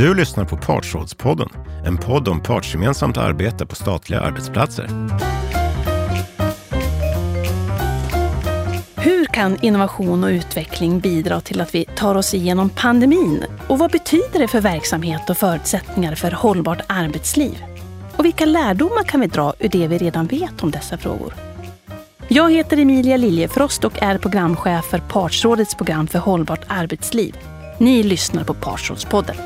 Du lyssnar på Partsrådspodden, en podd om partsgemensamt arbete på statliga arbetsplatser. Hur kan innovation och utveckling bidra till att vi tar oss igenom pandemin? Och vad betyder det för verksamhet och förutsättningar för hållbart arbetsliv? Och vilka lärdomar kan vi dra ur det vi redan vet om dessa frågor? Jag heter Emilia Liljefrost och är programchef för Partsrådets program för hållbart arbetsliv. Ni lyssnar på Partsrådspodden.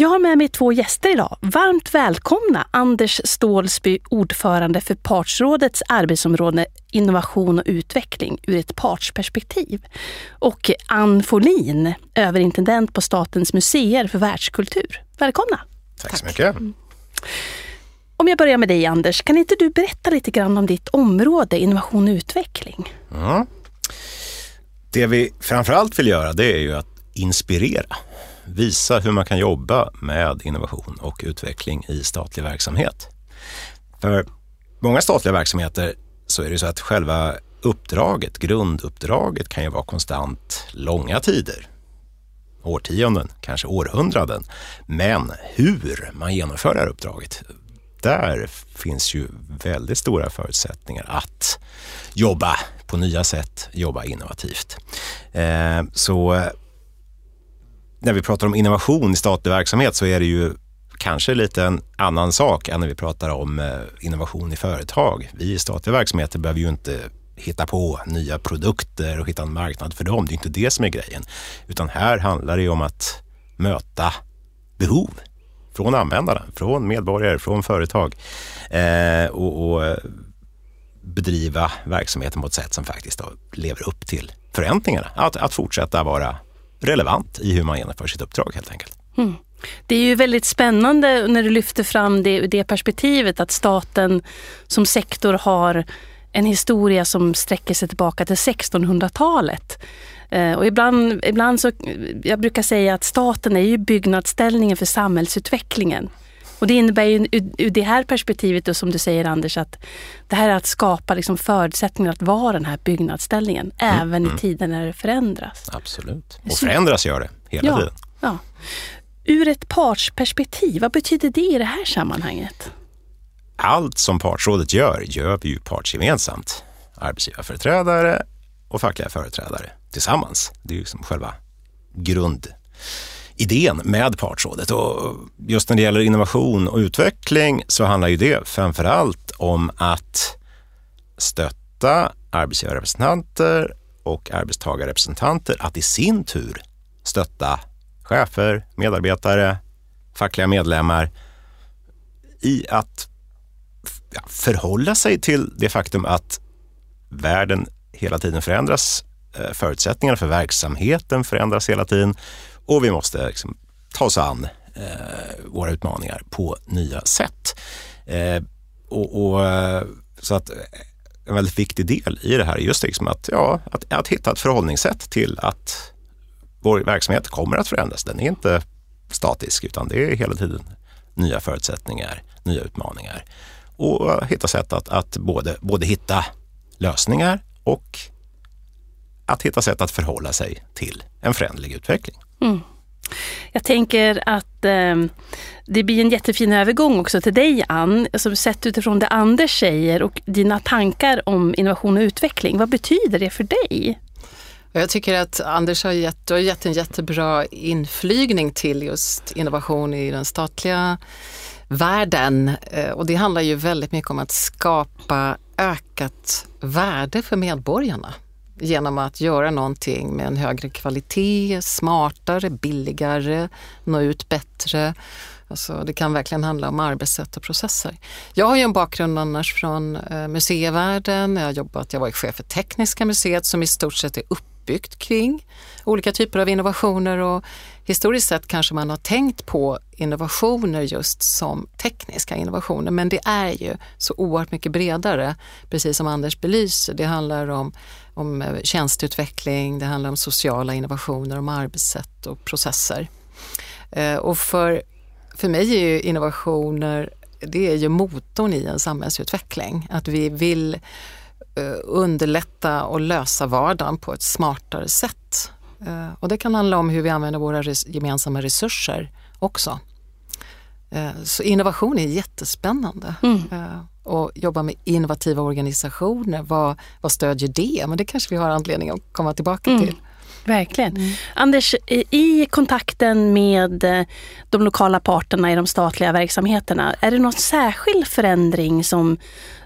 Jag har med mig två gäster idag. Varmt välkomna Anders Stålsby, ordförande för Partsrådets arbetsområde innovation och utveckling ur ett partsperspektiv. Och Ann Folin, överintendent på Statens museer för världskultur. Välkomna! Tack så mycket! Om jag börjar med dig Anders, kan inte du berätta lite grann om ditt område innovation och utveckling? Mm. Det vi framförallt vill göra det är ju att inspirera visa hur man kan jobba med innovation och utveckling i statlig verksamhet. För många statliga verksamheter så är det så att själva uppdraget, grunduppdraget kan ju vara konstant långa tider. Årtionden, kanske århundraden. Men hur man genomför det här uppdraget, där finns ju väldigt stora förutsättningar att jobba på nya sätt, jobba innovativt. Eh, så när vi pratar om innovation i statlig verksamhet så är det ju kanske lite en annan sak än när vi pratar om eh, innovation i företag. Vi i statliga verksamheter behöver ju inte hitta på nya produkter och hitta en marknad för dem. Det är inte det som är grejen. Utan här handlar det ju om att möta behov från användarna, från medborgare, från företag eh, och, och, eh, bedriva verksamheten på ett sätt som faktiskt lever upp till förväntningarna. Att, att fortsätta vara relevant i hur man genomför sitt uppdrag helt enkelt. Mm. Det är ju väldigt spännande när du lyfter fram det, det perspektivet att staten som sektor har en historia som sträcker sig tillbaka till 1600-talet. Eh, och ibland, ibland så, jag brukar säga att staten är ju byggnadsställningen för samhällsutvecklingen. Och det innebär ju ur det här perspektivet då, som du säger Anders, att det här är att skapa liksom förutsättningar att vara den här byggnadsställningen, mm. även mm. i tider när det förändras. Absolut, och förändras gör det hela ja, tiden. Ja. Ur ett partsperspektiv, vad betyder det i det här sammanhanget? Allt som partsrådet gör, gör vi ju partsgemensamt. Arbetsgivarföreträdare och fackliga företrädare tillsammans. Det är ju liksom själva grund idén med partsrådet. Och just när det gäller innovation och utveckling så handlar ju det framför allt om att stötta arbetsgivarrepresentanter och arbetstagarrepresentanter att i sin tur stötta chefer, medarbetare, fackliga medlemmar i att förhålla sig till det faktum att världen hela tiden förändras. Eh, förutsättningarna för verksamheten förändras hela tiden och vi måste liksom ta oss an eh, våra utmaningar på nya sätt. Eh, och, och, eh, så att eh, en väldigt viktig del i det här är just liksom att, ja, att, att hitta ett förhållningssätt till att vår verksamhet kommer att förändras. Den är inte statisk utan det är hela tiden nya förutsättningar, nya utmaningar och hitta sätt att, att både, både hitta lösningar och att hitta sätt att förhålla sig till en förändlig utveckling. Mm. Jag tänker att eh, det blir en jättefin övergång också till dig Ann, alltså sett utifrån det Anders säger och dina tankar om innovation och utveckling. Vad betyder det för dig? Jag tycker att Anders har gett, har gett en jättebra inflygning till just innovation i den statliga världen. Eh, och det handlar ju väldigt mycket om att skapa ökat värde för medborgarna genom att göra någonting med en högre kvalitet, smartare, billigare, nå ut bättre. Alltså det kan verkligen handla om arbetssätt och processer. Jag har ju en bakgrund annars från eh, museivärlden. Jag har jobbat, jag var chef för Tekniska museet som i stort sett är uppbyggt kring olika typer av innovationer och historiskt sett kanske man har tänkt på innovationer just som tekniska innovationer men det är ju så oerhört mycket bredare, precis som Anders belyser. Det handlar om, om eh, tjänsteutveckling, det handlar om sociala innovationer, om arbetssätt och processer. Eh, och för, för mig är ju innovationer det är ju motorn i en samhällsutveckling. Att vi vill eh, underlätta och lösa vardagen på ett smartare sätt och det kan handla om hur vi använder våra gemensamma resurser också. Eh, så innovation är jättespännande. Mm. Eh, och jobba med innovativa organisationer, vad, vad stödjer det? Men det kanske vi har anledning att komma tillbaka mm. till. Verkligen. Mm. Anders, i kontakten med eh, de lokala parterna i de statliga verksamheterna, är det någon särskild förändring som,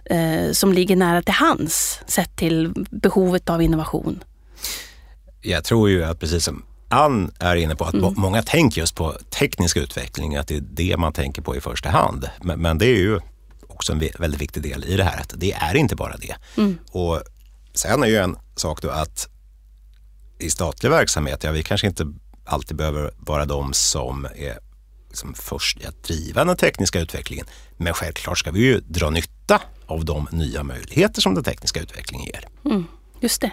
eh, som ligger nära till hands sett till behovet av innovation? Jag tror ju att precis som Ann är inne på att mm. många tänker just på teknisk utveckling, att det är det man tänker på i första hand. Men, men det är ju också en väldigt viktig del i det här, att det är inte bara det. Mm. Och sen är ju en sak då att i statlig verksamhet, ja vi kanske inte alltid behöver vara de som är liksom först i att driva den tekniska utvecklingen. Men självklart ska vi ju dra nytta av de nya möjligheter som den tekniska utvecklingen ger. Mm, just det.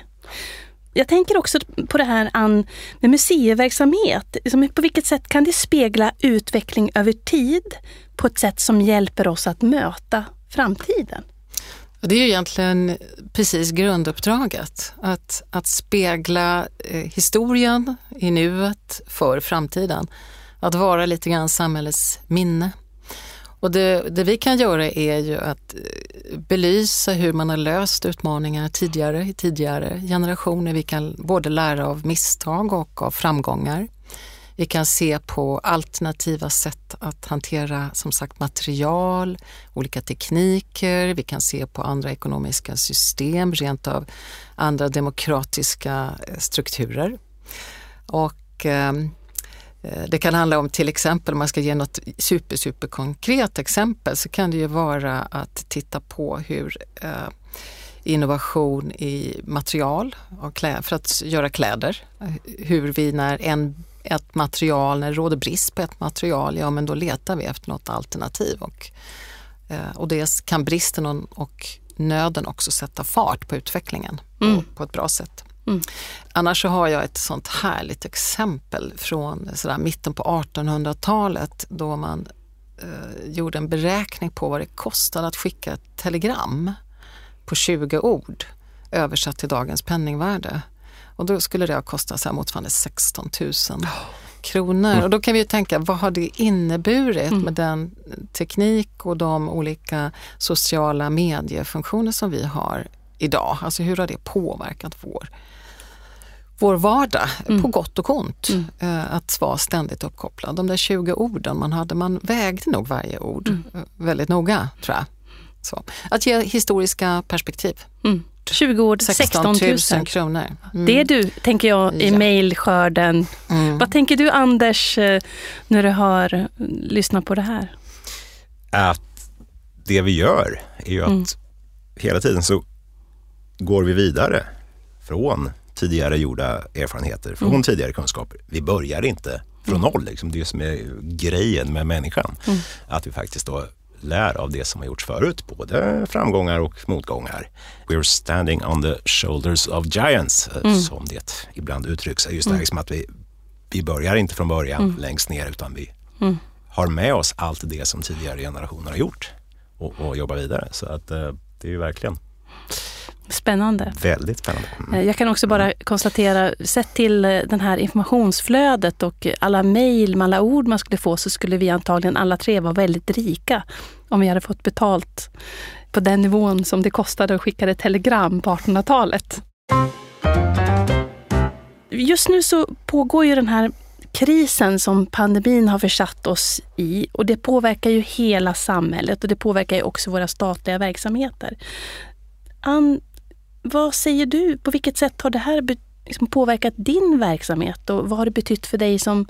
Jag tänker också på det här Ann, med museiverksamhet. Liksom, på vilket sätt kan det spegla utveckling över tid på ett sätt som hjälper oss att möta framtiden? Det är ju egentligen precis grunduppdraget. Att, att spegla eh, historien i nuet för framtiden. Att vara lite grann samhällets minne. Och det, det, vi kan göra är ju att eh, belysa hur man har löst utmaningar tidigare i tidigare generationer. Vi kan både lära av misstag och av framgångar. Vi kan se på alternativa sätt att hantera som sagt material, olika tekniker. Vi kan se på andra ekonomiska system, rent av andra demokratiska eh, strukturer. Och eh, det kan handla om till exempel, om man ska ge något super, super konkret exempel, så kan det ju vara att titta på hur eh, innovation i material för att göra kläder. Hur vi när en ett material, när det råder brist på ett material, ja men då letar vi efter något alternativ. Och, eh, och det kan bristen och nöden också sätta fart på utvecklingen mm. på, på, ett bra sätt. Mm. Annars så har jag ett sånt härligt exempel från sådär mitten på 1800-talet då man eh, gjorde en beräkning på vad det kostade att skicka ett telegram på 20 ord översatt till dagens penningvärde. Och då skulle det ha kostat så motsvarande 16 000 kronor. Mm. Och då kan vi ju tänka, vad har det inneburit mm. med den teknik och de olika sociala mediefunktioner som vi har idag? Alltså hur har det påverkat vår, vår vardag mm. på gott och ont? Mm. Eh, att vara ständigt uppkopplad. De där 20 orden man hade, man vägde nog varje ord mm. eh, väldigt noga tror jag. Så. Att ge historiska perspektiv. Mm. 20 år, 16 000, 000 kronor. Mm. Det är du, tänker jag, i ja. mejlskörden. Mm. Vad tänker du Anders, eh, när du har lyssnat på det här? Att det vi gör är ju att mm. hela tiden så går vi vidare från tidigare gjorda erfarenheter, från mm. tidigare kunskaper. Vi börjar inte från mm. noll. Liksom. Det som är grejen med människan. Mm. Att vi faktiskt då lär av det som har gjorts förut, både framgångar och motgångar. We're standing on the shoulders of giants, eh, mm. som det ibland uttrycks. Just det här mm. att vi, vi börjar inte från början mm. längst ner utan vi har med oss allt det som tidigare generationer har gjort och, och jobbar vidare. Så att eh, det är ju verkligen Spännande. Väldigt spännande. Mm. Eh, jag kan också bara konstatera, sett till eh, det här informationsflödet och alla mejl med alla ord man skulle få så skulle vi antagligen alla tre vara väldigt rika om vi hade fått betalt på den nivån som det kostade att skicka ett telegram på 1800-talet. Just nu så pågår ju den här krisen som pandemin har försatt oss i och det påverkar ju hela samhället och det påverkar ju också våra statliga verksamheter. Ann, vad säger du? På vilket sätt har det här liksom påverkat din verksamhet och vad har det betytt för dig som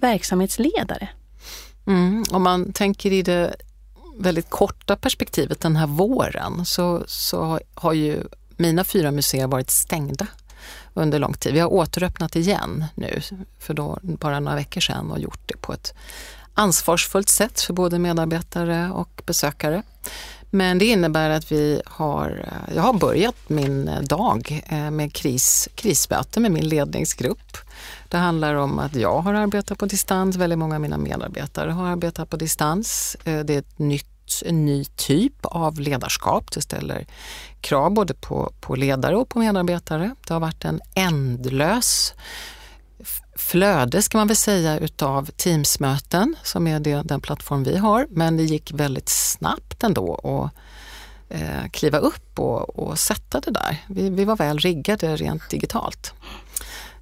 verksamhetsledare? Mm, om man tänker i det väldigt korta perspektivet den här våren så, så har ju mina fyra museer varit stängda under lång tid. Vi har återöppnat igen nu för då, bara några veckor sedan och gjort det på ett ansvarsfullt sätt för både medarbetare och besökare. Men det innebär att vi har, eh, jag har börjat min eh, dag eh, med kris, krismöte med min ledningsgrupp. Det handlar om att jag har arbetat på distans, väldigt många av mina medarbetare har arbetat på distans. Det är ett nytt, en ny typ av ledarskap. Det ställer krav både på, på ledare och på medarbetare. Det har varit en ändlös flöde ska man väl säga utav Teamsmöten som är det, den plattform vi har. Men det gick väldigt snabbt ändå att eh, kliva upp och, och sätta det där. Vi, vi var väl riggade rent digitalt.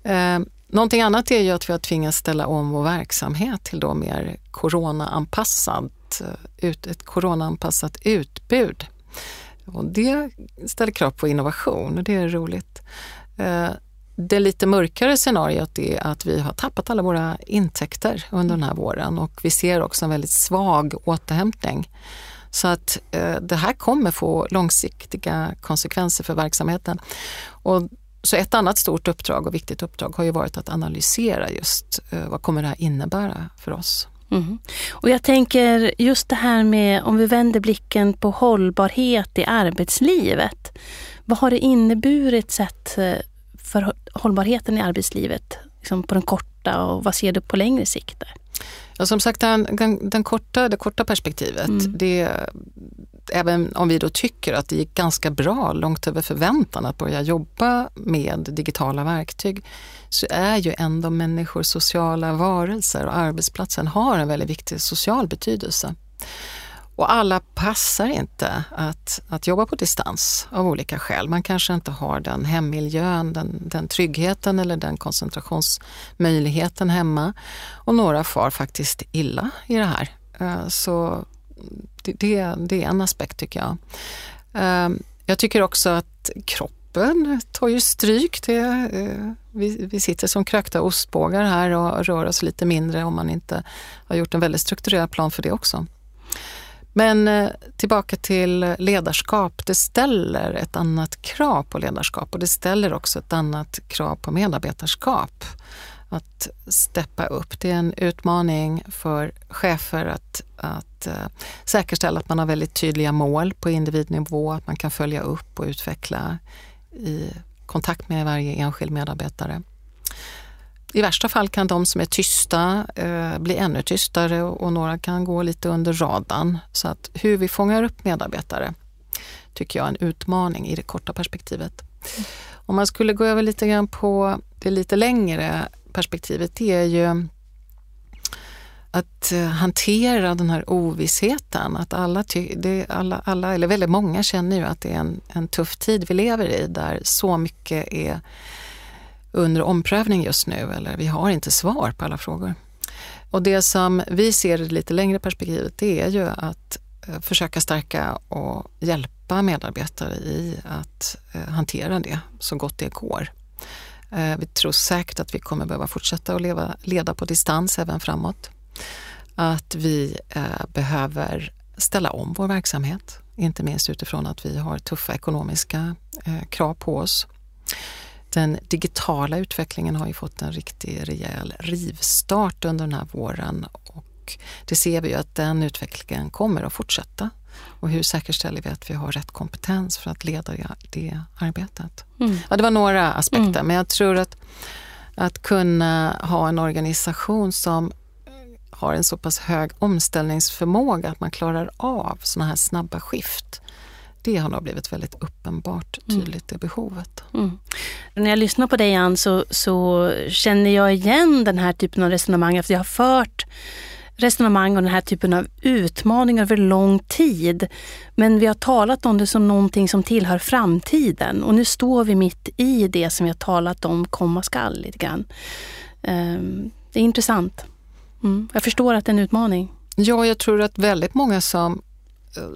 Eh, någonting annat är ju att vi har tvingats ställa om vår verksamhet till då mer coronaanpassat, eh, ut, ett coronaanpassat utbud. Och det ställer krav på innovation och det är roligt. Eh, det lite mörkare scenariot är att vi har tappat alla våra intäkter under den här våren och vi ser också en väldigt svag återhämtning. Så att eh, det här kommer få långsiktiga konsekvenser för verksamheten. Och så ett annat stort uppdrag och viktigt uppdrag har ju varit att analysera just eh, vad kommer det här innebära för oss. Mm. Och jag tänker just det här med om vi vänder blicken på hållbarhet i arbetslivet. Vad har det inneburit sett eh, för hållbarheten i arbetslivet liksom på den korta och vad ser du på längre sikt? Där? Ja, som sagt, den, den, den, korta, det korta perspektivet, mm. det, även om vi då tycker att det gick ganska bra, långt över förväntan att börja jobba med digitala verktyg, så är ju ändå människor sociala varelser och arbetsplatsen har en väldigt viktig social betydelse. Och alla passar inte att, att jobba på distans av olika skäl. Man kanske inte har den hemmiljön, den, den tryggheten eller den koncentrationsmöjligheten hemma. Och några far faktiskt illa i det här. Eh, så det, det, det är en aspekt tycker jag. Eh, jag tycker också att kroppen tar ju stryk. Det, eh, vi, vi sitter som krökta ostbågar här och rör oss lite mindre om man inte har gjort en väldigt strukturerad plan för det också. Men eh, tillbaka till ledarskap. Det ställer ett annat krav på ledarskap och det ställer också ett annat krav på medarbetarskap. Att steppa upp. Det är en utmaning för chefer att, att eh, säkerställa att man har väldigt tydliga mål på individnivå, att man kan följa upp och utveckla i kontakt med varje enskild medarbetare. I värsta fall kan de som är tysta eh, bli ännu tystare och, några kan gå lite under radarn. Så att hur vi fångar upp medarbetare tycker jag är en utmaning i det korta perspektivet. Om man skulle gå över lite grann på det lite längre perspektivet, det är ju att eh, hantera den här ovissheten. Att alla, det, alla, alla, eller väldigt många känner ju att det är en, en tuff tid vi lever i där så mycket är under omprövning just nu eller vi har inte svar på alla frågor. Och det som vi ser i det lite längre perspektivet det är ju att eh, försöka stärka och hjälpa medarbetare i att eh, hantera det så gott det går. Eh, vi tror säkert att vi kommer behöva fortsätta att leva, leda på distans även framåt. Att vi behöver ställa om vår verksamhet, inte minst utifrån att vi har tuffa ekonomiska krav på oss den digitala utvecklingen har ju fått en riktig rejäl rivstart under den här våren och det ser vi ju att den utvecklingen kommer att fortsätta. Och hur säkerställer vi att vi har rätt kompetens för att leda det arbetet? Mm. Ja, det var några aspekter, mm. men jag tror att, att kunna ha en organisation som har en så pass hög omställningsförmåga att man klarar av sådana här snabba skift det har nog blivit väldigt uppenbart mm. tydligt, det behovet. Mm. När jag lyssnar på dig Ann så, så känner jag igen den här typen av resonemang efter jag har fört resonemang om den här typen av utmaningar över lång tid. Men vi har talat om det som någonting som tillhör framtiden och nu står vi mitt i det som vi har talat om komma skall lite grann. Ehm, det är intressant. Mm. Jag förstår att det är en utmaning. Ja, jag tror att väldigt många som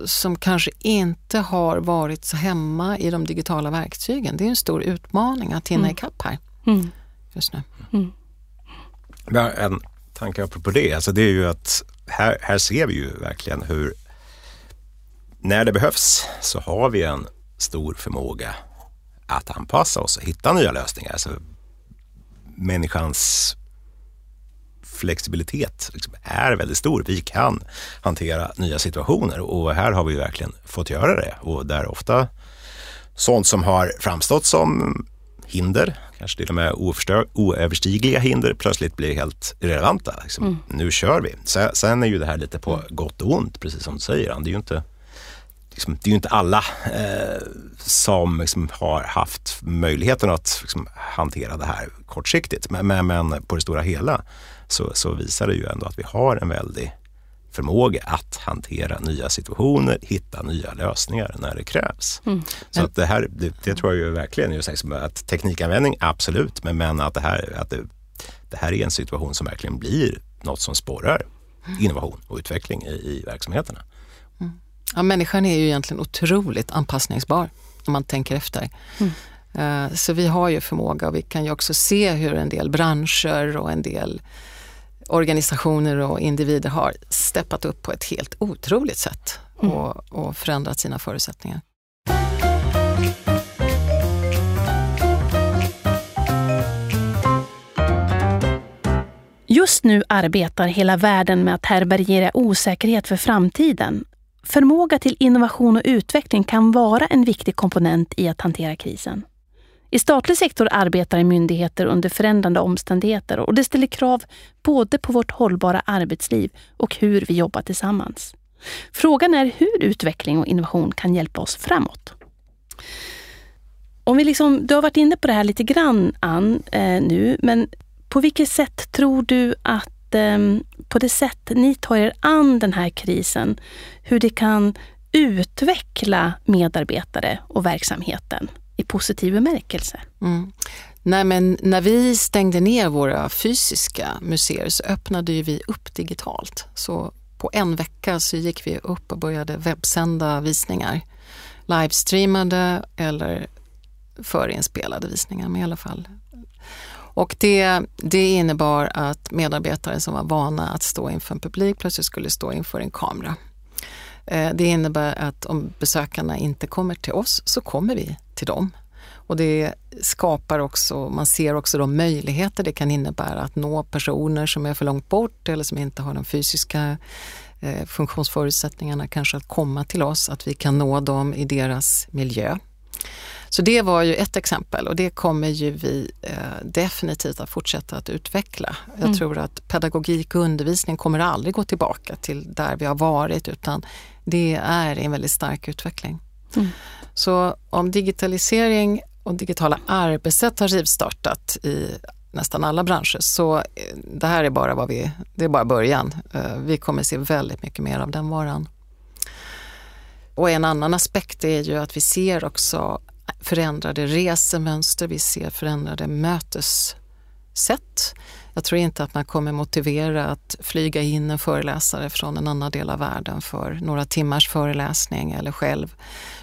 som kanske inte har varit så hemma i de digitala verktygen. Det är en stor utmaning att hinna mm. ikapp här mm. just nu. Mm. En tanke apropå det, alltså det är ju att här, här ser vi ju verkligen hur när det behövs så har vi en stor förmåga att anpassa oss och hitta nya lösningar. Alltså, människans flexibilitet liksom är väldigt stor. Vi kan hantera nya situationer och här har vi verkligen fått göra det och där ofta sånt som har framstått som hinder, kanske till och med oöverstigliga hinder, plötsligt blir helt irrelevanta. Liksom. Mm. Nu kör vi. Sen är ju det här lite på gott och ont, precis som du säger, Det är ju inte liksom, det är ju inte alla eh, som liksom, har haft möjligheten att liksom, hantera det här kortsiktigt. Men, men, men, på det stora hela så, så visar det ju ändå att vi har en väldig förmåga att hantera nya situationer, hitta nya lösningar när det krävs. Mm. Så att det här, det, det, tror jag ju verkligen, just liksom att teknikanvändning, absolut, men, men att, det här, att det, det här är en situation som verkligen blir något som sporrar innovation och utveckling i, i verksamheterna. Ja, människan är ju egentligen otroligt anpassningsbar om man tänker efter. Mm. Uh, så vi har ju förmåga och vi kan ju också se hur en del branscher och en del organisationer och individer har steppat upp på ett helt otroligt sätt mm. och, och förändrat sina förutsättningar. Just nu arbetar hela världen med att härbärgera osäkerhet för framtiden. Förmåga till innovation och utveckling kan vara en viktig komponent i att hantera krisen. I statlig sektor arbetar myndigheter under förändrande omständigheter och det ställer krav både på vårt hållbara arbetsliv och hur vi jobbar tillsammans. Frågan är hur utveckling och innovation kan hjälpa oss framåt. Om vi liksom, du har varit inne på det här lite grann, Ann, eh, nu, men på vilket sätt tror du att, eh, på det sätt ni tar er an den här krisen, hur det kan utveckla medarbetare och verksamheten? i positiv bemärkelse. Mm. Nej, men när vi stängde ner våra fysiska museer så öppnade vi upp digitalt. Så på en vecka så gick vi upp och började webbsända visningar. Livestreamade eller förinspelade visningar, men i alla fall. Och det, det innebar att medarbetare som var vana att stå inför en publik plötsligt skulle stå inför en kamera. Eh, det innebär att om besökarna inte kommer till oss så kommer vi till dem. Och det skapar också, man ser också de möjligheter det kan innebära att nå personer som är för långt bort eller som inte har de fysiska eh, funktionsförutsättningarna kanske att komma till oss, att vi kan nå dem i deras miljö. Så det var ju ett exempel och det kommer ju vi eh, definitivt att fortsätta att utveckla. Jag mm. tror att pedagogik och undervisning kommer aldrig gå tillbaka till där vi har varit utan det är en väldigt stark utveckling. Mm. Så om digitalisering och digitala arbetssätt har rivstartat i nästan alla branscher så eh, det här är bara, vad vi, det är bara början. Eh, vi kommer se väldigt mycket mer av den varan. Och en annan aspekt är ju att vi ser också förändrade resemönster, vi ser förändrade mötessätt. Jag tror inte att man kommer motivera att flyga in en föreläsare från en annan del av världen för några timmars föreläsning eller själv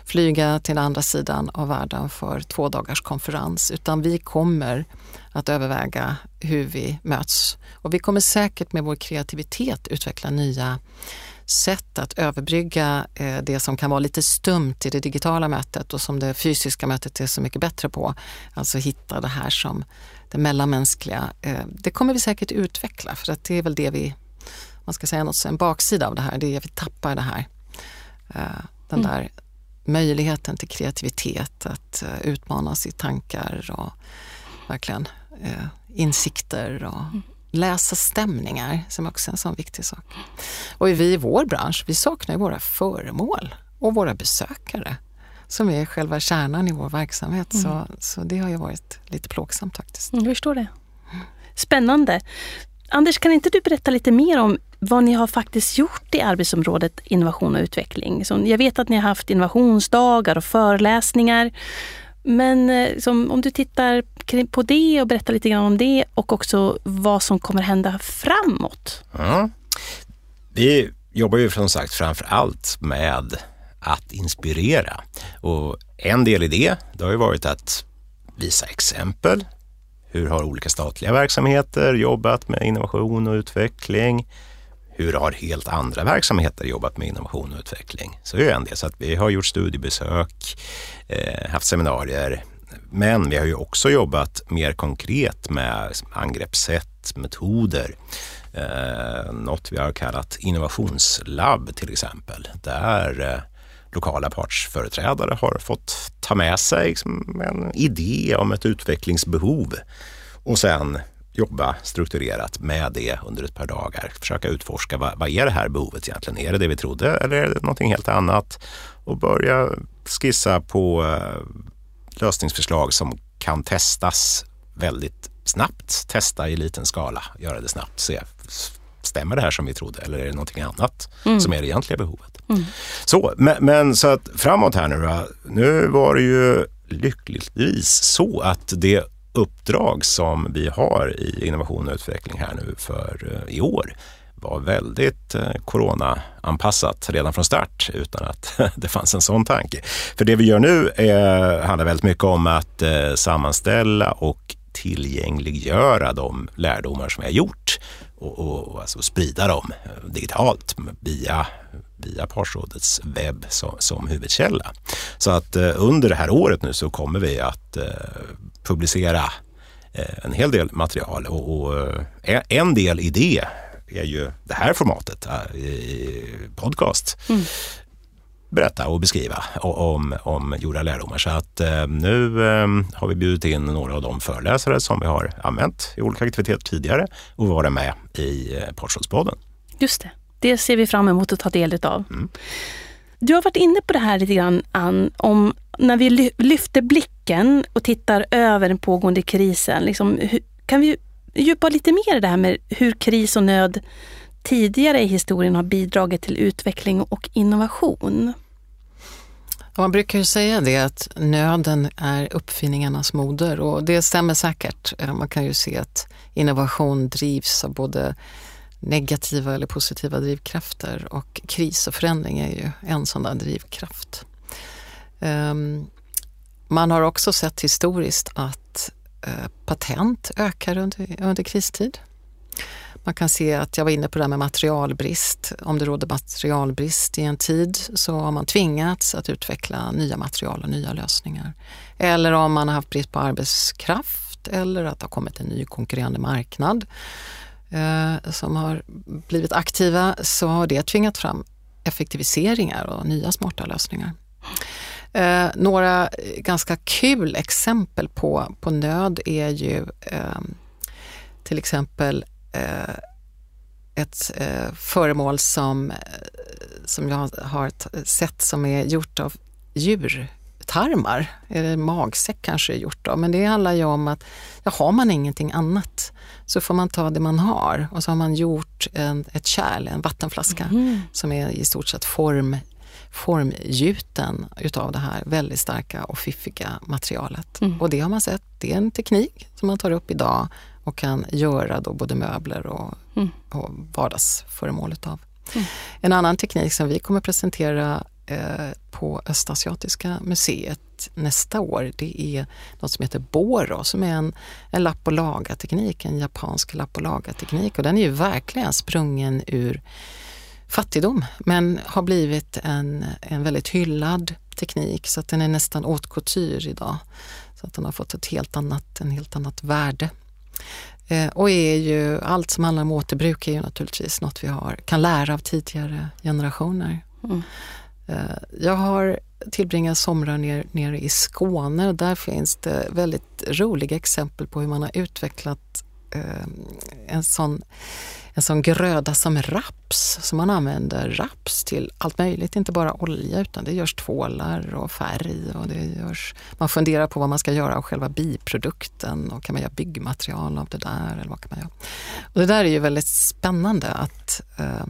flyga till andra sidan av världen för två dagars konferens, utan vi kommer att överväga hur vi möts. Och vi kommer säkert med vår kreativitet utveckla nya sätt att överbrygga eh, det som kan vara lite stumt i det digitala mötet och som det fysiska mötet är så mycket bättre på. Alltså hitta det här som det mellanmänskliga. Eh, det kommer vi säkert utveckla för att det är väl det vi, man ska säga något, en baksida av det här, det är att vi tappar det här. Eh, den mm. där möjligheten till kreativitet, att utmanas i tankar och verkligen insikter och mm läsa stämningar som också är en sån viktig sak. Och vi i vår bransch, vi saknar våra föremål och våra besökare som är själva kärnan i vår verksamhet. Mm. Så, så det har ju varit lite plågsamt faktiskt. Jag förstår det. Spännande. Anders, kan inte du berätta lite mer om vad ni har faktiskt gjort i arbetsområdet innovation och utveckling? Så jag vet att ni har haft innovationsdagar och föreläsningar. Men eh, som, om du tittar på det och berättar lite grann om det och också vad som kommer hända framåt. Ja. Vi jobbar ju som sagt framför allt med att inspirera och en del i det, det har ju varit att visa exempel. Hur har olika statliga verksamheter jobbat med innovation och utveckling? Hur har helt andra verksamheter jobbat med innovation och utveckling? Så är en del. Så att vi har gjort studiebesök, eh, haft seminarier, men vi har ju också jobbat mer konkret med angreppssätt, metoder. Eh, något vi har kallat innovationslabb till exempel, där eh, lokala partsföreträdare har fått ta med sig liksom, en idé om ett utvecklingsbehov och sen jobba strukturerat med det under ett par dagar. Försöka utforska vad, vad är det här behovet egentligen? Är det det vi trodde eller är det någonting helt annat? Och börja skissa på uh, lösningsförslag som kan testas väldigt snabbt. Testa i liten skala, göra det snabbt, se stämmer det här som vi trodde eller är det någonting annat mm. som är det egentliga behovet? Mm. Så, men, men, så att framåt här nu då, nu var det ju lyckligtvis så att det uppdrag som vi har i innovation och utveckling här nu för eh, i år var väldigt coronaanpassat corona-anpassat redan från start utan att det fanns en sån tanke. För det vi gör nu är, handlar väldigt mycket om att sammanställa och tillgängliggöra de lärdomar som vi har gjort och, och, och alltså sprida dem digitalt via, via Parsrådets webb som, som huvudkälla. Så att eh, under det här året nu så kommer vi att eh, publicera eh, en hel del material och, och eh, en del i det är ju det här formatet, eh, podcast. Mm berätta och beskriva om, om gjorda lärdomar. Så att nu har vi bjudit in några av de föreläsare som vi har använt i olika aktiviteter tidigare och vara med i Portrådspodden. Just det, det ser vi fram emot att ta del av. Mm. Du har varit inne på det här lite grann Ann, om när vi lyfter blicken och tittar över den pågående krisen. Liksom, kan vi djupa lite mer i det här med hur kris och nöd tidigare i historien har bidragit till utveckling och innovation? Man brukar ju säga det att nöden är uppfinningarnas moder och det stämmer säkert. Eh, man kan ju se att innovation drivs av både negativa eller positiva drivkrafter och kris och förändring är ju en sån där drivkraft. Ehm, man har också sett historiskt att eh, patent ökar under, under kristid. Man kan se att jag var inne på det här med materialbrist. Om det råder materialbrist i en tid så har man tvingats att utveckla nya material och nya lösningar. Eller om man har haft brist på arbetskraft eller att det har kommit en ny konkurrerande marknad eh, som har blivit aktiva så har det tvingat fram effektiviseringar och nya smarta lösningar. Eh, några ganska kul exempel på, på nöd är ju eh, till exempel eh, ett eh, föremål som, eh, som jag har sett som är gjort av djurtarmar, eller magsäck kanske är gjort av. Men det handlar ju om att ja, har man ingenting annat så får man ta det man har och så har man gjort en, ett kärl, en vattenflaska mm. som är i stort sett form formgjuten utav det här väldigt starka och fiffiga materialet. Mm. Och det har man sett, det är en teknik som man tar upp idag och kan göra då både möbler och, mm. och vardagsföremål utav. Mm. En annan teknik som vi kommer presentera eh, på Östasiatiska museet nästa år, det är något som heter Boro som är en, en lapp och laga-teknik, en japansk lapp och laga-teknik och den är ju verkligen sprungen ur fattigdom men har blivit en, en väldigt hyllad teknik så att den är nästan haute couture idag. Så att den har fått ett helt annat, en helt annat värde. Eh, och är ju, allt som handlar om återbruk är ju naturligtvis något vi har, kan lära av tidigare generationer. Mm. Eh, jag har tillbringat somrar nere ner i Skåne och där finns det väldigt roliga exempel på hur man har utvecklat Eh, en sån en sån gröda som raps, så man använder raps till allt möjligt, inte bara olja utan det görs tvålar och färg och det görs, man funderar på vad man ska göra av själva biprodukten och kan man göra byggmaterial av det där eller vad kan man göra? Och det där är ju väldigt spännande att eh,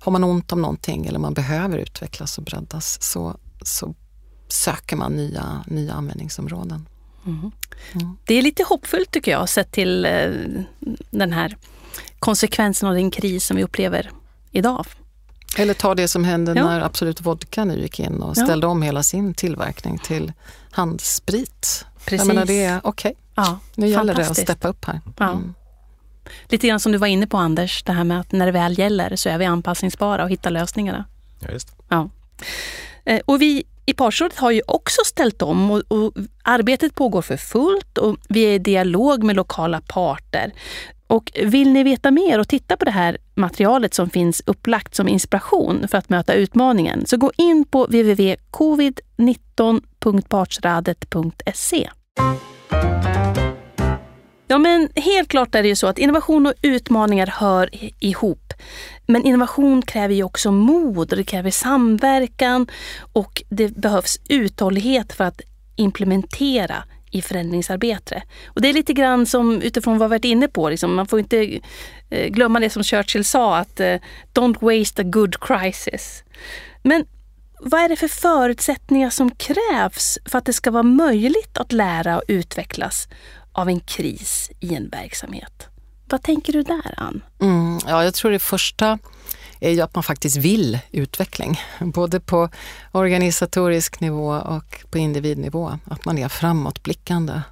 har man ont om någonting eller man behöver utvecklas och breddas så, så söker man nya, nya användningsområden. Mm. Mm. Det är lite hoppfullt tycker jag sett till eh, den här konsekvensen av den kris som vi upplever idag. Eller ta det som hände ja. när Absolut Vodka nu gick in och ställde ja. om hela sin tillverkning till handsprit. Precis. Jag menar det är okej, okay. ja, nu gäller det att steppa upp här. Mm. Lite grann som du var inne på Anders, det här med att när det väl gäller så är vi anpassningsbara och hittar lösningarna. Ja, just. Ja. Eh, och vi i Parsrådet har ju också ställt om och, och, arbetet pågår för fullt och vi är i dialog med lokala parter. Och vill ni veta mer och titta på det här materialet som finns upplagt som inspiration för att möta utmaningen så gå in på www.covid19.partsradet.se. Ja, men helt klart är det ju så att innovation och utmaningar hör ihop. Men innovation kräver ju också mod och det kräver samverkan och det behövs uthållighet för att implementera i förändringsarbete. Och det är lite grann som utifrån vad vi varit inne på, liksom, man får inte eh, glömma det som Churchill sa att eh, don't waste a good crisis. Men vad är det för förutsättningar som krävs för att det ska vara möjligt att lära och utvecklas av en kris i en verksamhet? Vad tänker du där, Ann? Mm, ja, jag tror det första är ju att man faktiskt vill utveckling. Både på organisatorisk nivå och på individnivå. Att man är framåtblickande.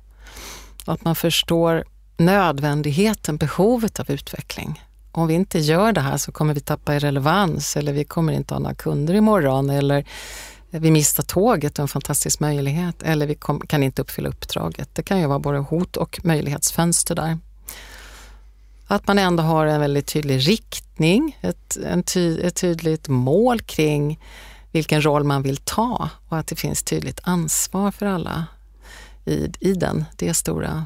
Att man förstår nödvändigheten, behovet av utveckling. Om vi inte gör det här så kommer vi tappa i relevans eller vi kommer inte ha några kunder imorgon eller vi missar tåget och en fantastisk möjlighet eller vi kan inte uppfylla uppdraget. Det kan ju vara både hot och möjlighetsfönster där. Att man ändå har en väldigt tydlig riktning, ett, en ty, ett tydligt mål kring vilken roll man vill ta och att det finns tydligt ansvar för alla i, i den, det stora,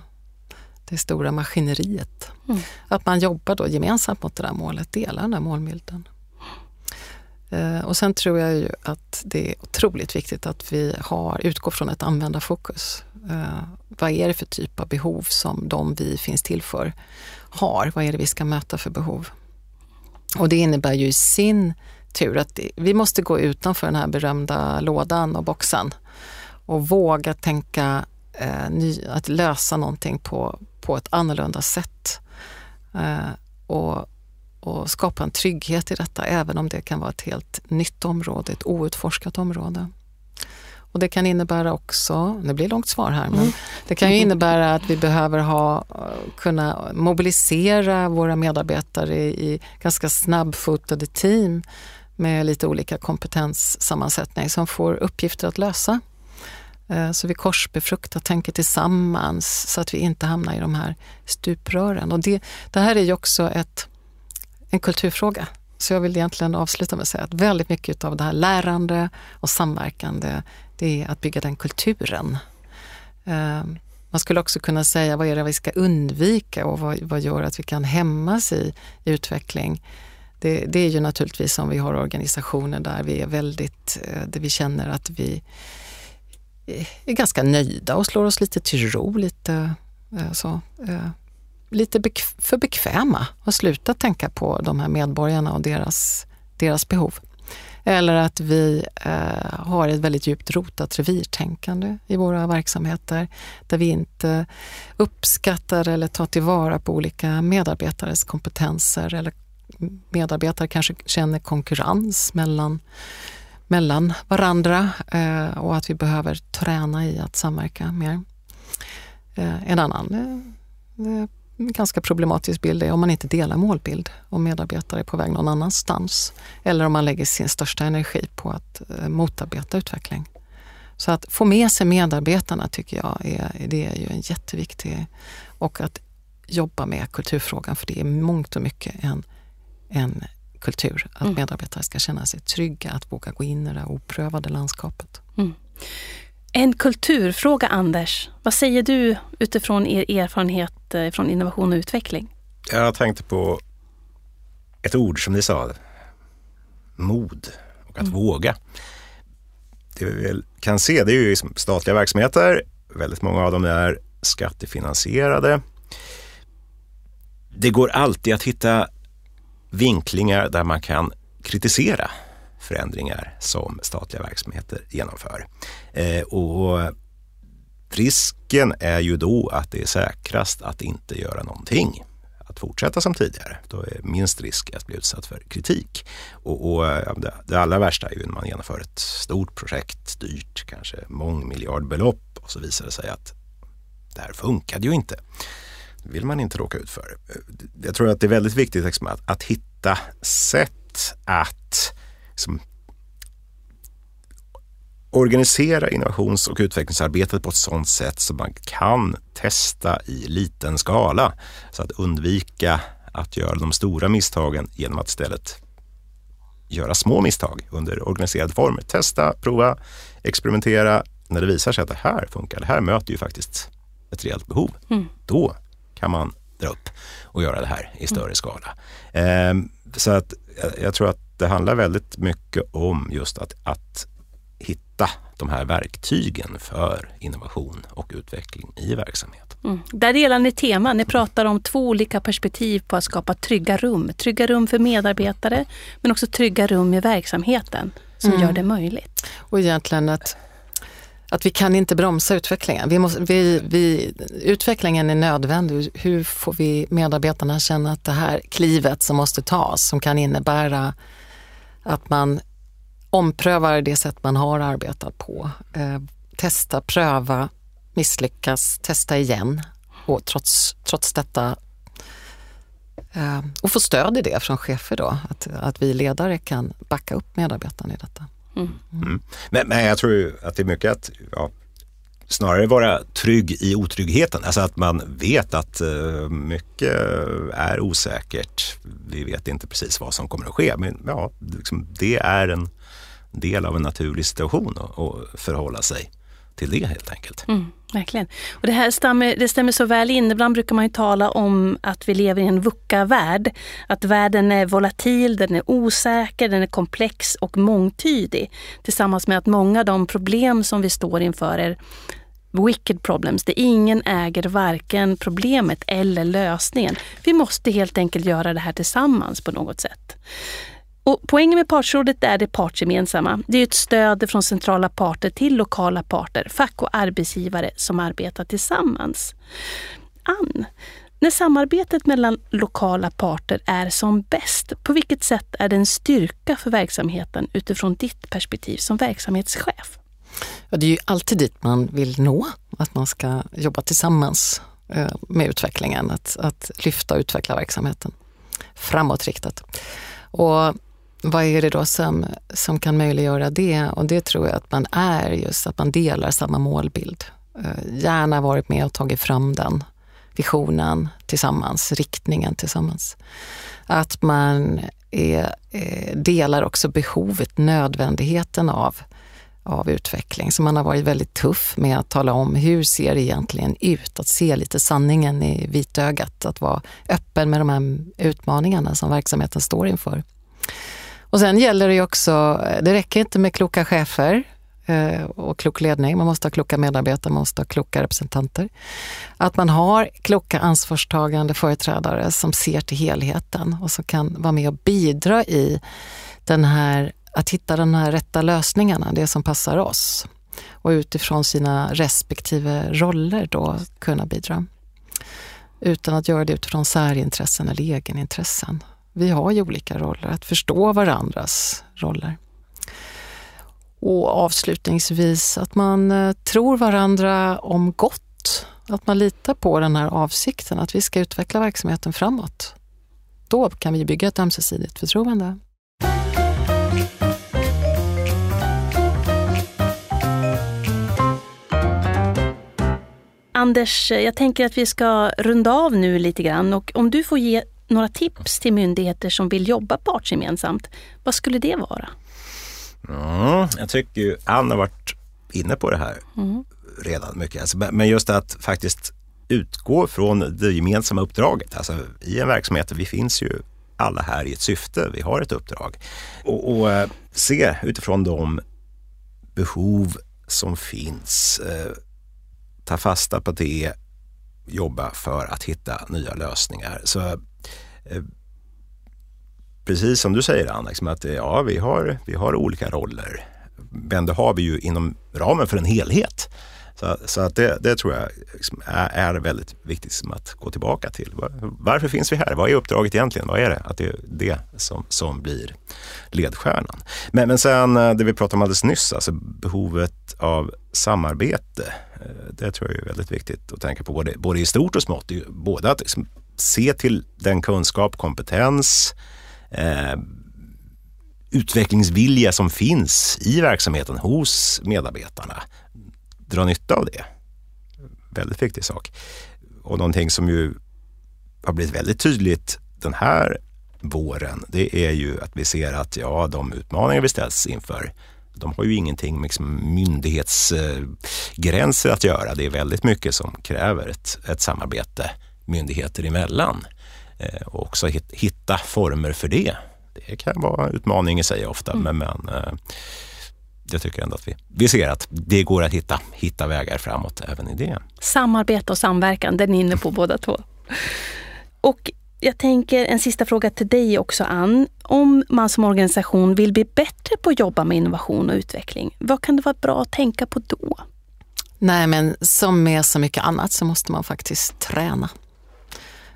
det stora maskineriet. Mm. Att man jobbar då gemensamt mot det där målet, delar den där målbilden. Eh, och sen tror jag ju att det är otroligt viktigt att vi har, utgår från ett användarfokus. Eh, vad är det för typ av behov som de vi finns till för har? Vad är det vi ska möta för behov? Och det innebär ju i sin tur att vi måste gå utanför den här berömda lådan och boxen och våga tänka eh, ny, att lösa någonting på, på ett annorlunda sätt. Eh, och, och skapa en trygghet i detta, även om det kan vara ett helt nytt område, ett outforskat område. Och det kan innebära också, det blir långt svar här, men mm. det kan ju innebära att vi behöver ha, kunna mobilisera våra medarbetare i, i ganska snabbfotade team med lite olika kompetenssammansättning som får uppgifter att lösa. Eh, så vi korsbefruktar, tänker tillsammans så att vi inte hamnar i de här stuprören. Och det, det här är ju också ett, en kulturfråga. Så jag vill egentligen avsluta med att säga att väldigt mycket av det här lärande och samverkande det är att bygga den kulturen. Ehm, man skulle också kunna säga vad är det vi ska undvika och vad, vad gör att vi kan hämmas i, i utveckling. Det, det, är ju naturligtvis om vi har organisationer där vi är väldigt, eh, där vi känner att vi är ganska nöjda och slår oss lite till ro, lite eh, så eh lite bekv för bekväma och sluta tänka på de här medborgarna och deras, deras behov. Eller att vi eh, har ett väldigt djupt rotat revirtänkande i våra verksamheter där vi inte uppskattar eller tar tillvara på olika medarbetares kompetenser eller medarbetare kanske känner konkurrens mellan, mellan varandra eh, och att vi behöver träna i att samverka mer. Eh, en annan eh, ganska problematisk bild är om man inte delar målbild och medarbetare är på väg någon annanstans. Eller om man lägger sin största energi på att eh, motarbeta utveckling. Så att få med sig medarbetarna tycker jag är, det är ju en jätteviktig och att jobba med kulturfrågan för det är mångt och mycket en, en kultur. Att mm. medarbetare ska känna sig trygga, att våga gå in i det oprövade landskapet. Mm. En kulturfråga, Anders. Vad säger du utifrån er erfarenhet eh, från innovation och utveckling? Jag tänkte på ett ord som ni sa, mod och att mm. våga. Det vi kan se det är ju statliga verksamheter, väldigt många av dem är skattefinansierade. Det går alltid att hitta vinklingar där man kan kritisera förändringar som statliga verksamheter genomför. Eh, och risken är ju då att det är säkrast att inte göra någonting att fortsätta som tidigare. Då är minst risk att bli utsatt för kritik. Och, och det, det, allra värsta är ju när man genomför ett stort projekt, dyrt, kanske mångmiljardbelopp och så visar det sig att det här funkade ju inte. Det vill man inte råka ut för. Eh, jag tror att det är väldigt viktigt liksom, att, att hitta sätt att liksom, organisera innovations och utvecklingsarbetet på ett sådant sätt så man kan testa i liten skala. Så att undvika att göra de stora misstagen genom att istället göra små misstag under organiserad form. Testa, prova, experimentera. När det visar sig att det här funkar, det här möter ju faktiskt ett reellt behov. Mm. Då kan man dra upp och göra det här i större skala. Eh, så att jag tror att det handlar väldigt mycket om just att, att hitta de här verktygen för innovation och utveckling i verksamhet. Mm. Där delar ni tema. Ni pratar om två olika perspektiv på att skapa trygga rum. Trygga rum för medarbetare men också trygga rum i verksamheten som mm. gör det möjligt. Och egentligen att, att vi kan inte bromsa utvecklingen. Vi måste, vi, vi, utvecklingen är nödvändig. Hur får vi medarbetarna känna att det här klivet som måste tas, som kan innebära att man omprövar det sätt man har arbetat på. Eh, testa, pröva, misslyckas, testa igen och trots, trots detta eh, och få stöd i det från chefer då, att, att vi ledare kan backa upp medarbetarna i detta. Mm. Mm. Men, men, jag tror att det är mycket att ja, snarare vara trygg i otryggheten. Alltså att man vet att eh, mycket är osäkert. Vi vet inte precis vad som kommer att ske. Men ja, liksom, det är en del av en naturlig situation att förhålla sig till det helt enkelt. Mm, verkligen. Och det här stämmer, det stämmer så väl in. Ibland brukar man ju tala om att vi lever i en VUCA-värld. Att världen är volatil, den är osäker, den är komplex och mångtydig. Tillsammans med att många av de problem som vi står inför är wicked problems, där ingen äger varken problemet eller lösningen. Vi måste helt enkelt göra det här tillsammans på något sätt. Och poängen med partsrådet är det partsgemensamma. Det är ett stöd från centrala parter till lokala parter, fack och arbetsgivare som arbetar tillsammans. Ann, när samarbetet mellan lokala parter är som bäst, på vilket sätt är det en styrka för verksamheten utifrån ditt perspektiv som verksamhetschef? Ja, det är ju alltid dit man vill nå, att man ska jobba tillsammans eh, med utvecklingen, att, att lyfta och utveckla verksamheten framåtriktat. Och vad är det då som, som kan möjliggöra det? Och det tror jag att man är just att man delar samma målbild. Eh, gärna varit med och tagit fram den visionen tillsammans, riktningen tillsammans. Att man är, eh, delar också behovet, nödvändigheten av, av utveckling. Så man har varit väldigt tuff med att tala om hur ser det egentligen ut? Att se lite sanningen i vitögat, att vara öppen med de här utmaningarna som verksamheten står inför. Och sen gäller det ju också, eh, det räcker inte med kloka chefer eh, och klok ledning. Man måste ha kloka medarbetare, man måste ha kloka representanter. Att man har kloka ansvarstagande företrädare som ser till helheten och som kan vara med och bidra i den här, att hitta de här rätta lösningarna, det som passar oss. Och utifrån sina respektive roller då kunna bidra. Utan att göra det utifrån särintressen eller egenintressen. Vi har ju olika roller, att förstå varandras roller. Och avslutningsvis att man eh, tror varandra om gott. Att man litar på den här avsikten att vi ska utveckla verksamheten framåt. Då kan vi bygga ett ömsesidigt förtroende. Anders, jag tänker att vi ska runda av nu lite grann och om du får ge några tips till myndigheter som vill jobba partsgemensamt, vad skulle det vara? Mm, jag tycker ju Ann har varit inne på det här mm. redan mycket. Alltså, men just att faktiskt utgå från det gemensamma uppdraget. Alltså, I en verksamhet, vi finns ju alla här i ett syfte, vi har ett uppdrag. Och, och eh, se utifrån de behov som finns, eh, ta fasta på det, jobba för att hitta nya lösningar. Så Eh, precis som du säger Anna, liksom att eh, ja, vi har, vi har olika roller. Men det har vi ju inom ramen för en helhet. Så, så att det, det tror jag liksom är, är, väldigt viktigt som att gå tillbaka till. Varför finns vi här? Vad är uppdraget egentligen? Vad är det? Att det är det som, som blir ledstjärnan. Men, men sen eh, det vi pratade om alldeles nyss, alltså behovet av samarbete. Det tror jag är väldigt viktigt att tänka på, både, både i stort och smått. Både att liksom se till den kunskap, kompetens, eh, utvecklingsvilja som finns i verksamheten hos medarbetarna. Dra nytta av det. Väldigt viktig sak. Och någonting som ju har blivit väldigt tydligt den här våren, det är ju att vi ser att ja, de utmaningar vi ställs inför, de har ju ingenting med liksom myndighetsgränser eh, att göra. Det är väldigt mycket som kräver ett, ett samarbete myndigheter emellan eh, och också hitta former för det. Det kan vara en utmaning i sig ofta, mm. men, men eh, jag tycker ändå att vi, vi ser att det går att hitta, hitta vägar framåt även i det. Samarbete och samverkan, den är inne på båda två. Och jag tänker en sista fråga till dig också Ann. Om man som organisation vill bli bättre på att jobba med innovation och utveckling, vad kan det vara bra att tänka på då? Nej men som med så mycket annat så måste man faktiskt träna.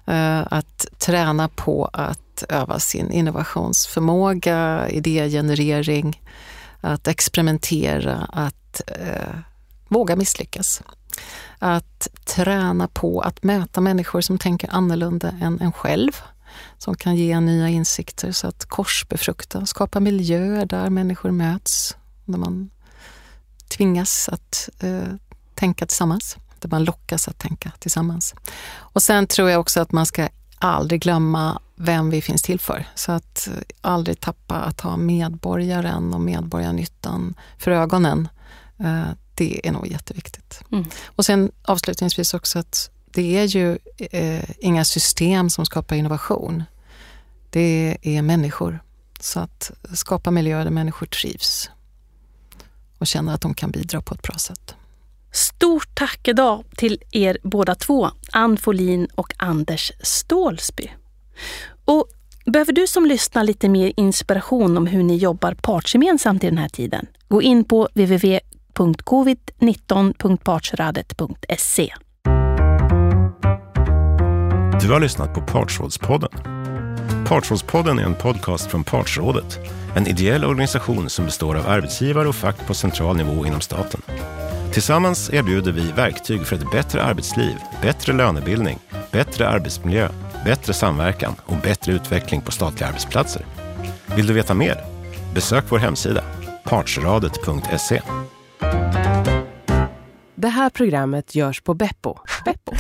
Eh, att träna på att öva sin innovationsförmåga, idégenerering, att experimentera, att eh, våga misslyckas. Att träna på att möta människor som tänker annorlunda än en själv, som kan ge nya insikter, så att korsbefrukta, skapa miljöer där människor möts, där man tvingas att eh, tänka tillsammans, där man lockas att tänka tillsammans. Och sen tror jag också att man ska aldrig glömma vem vi finns till för. Så att eh, aldrig tappa att ha medborgaren och medborgarnyttan för ögonen. Eh, det är nog jätteviktigt. Mm. Och sen avslutningsvis också att det är ju eh, inga system som skapar innovation. Det är människor. Så att skapa miljöer där människor trivs och känner att de kan bidra på ett bra sätt. Stort tack idag till er båda två, Ann Folin och Anders Stålsby. Och behöver du som lyssnar lite mer inspiration om hur ni jobbar partsgemensamt i den här tiden? Gå in på www.covid19.partsradet.se. Du har lyssnat på Partsrådspodden. Partsrådspodden är en podcast från Partsrådet, en ideell organisation som består av arbetsgivare och fack på central nivå inom staten. Tillsammans erbjuder vi verktyg för ett bättre arbetsliv, bättre lönebildning, bättre arbetsmiljö, bättre samverkan och bättre utveckling på statliga arbetsplatser. Vill du veta mer? Besök vår hemsida, partsradet.se. Det här programmet görs på Beppo. Beppo.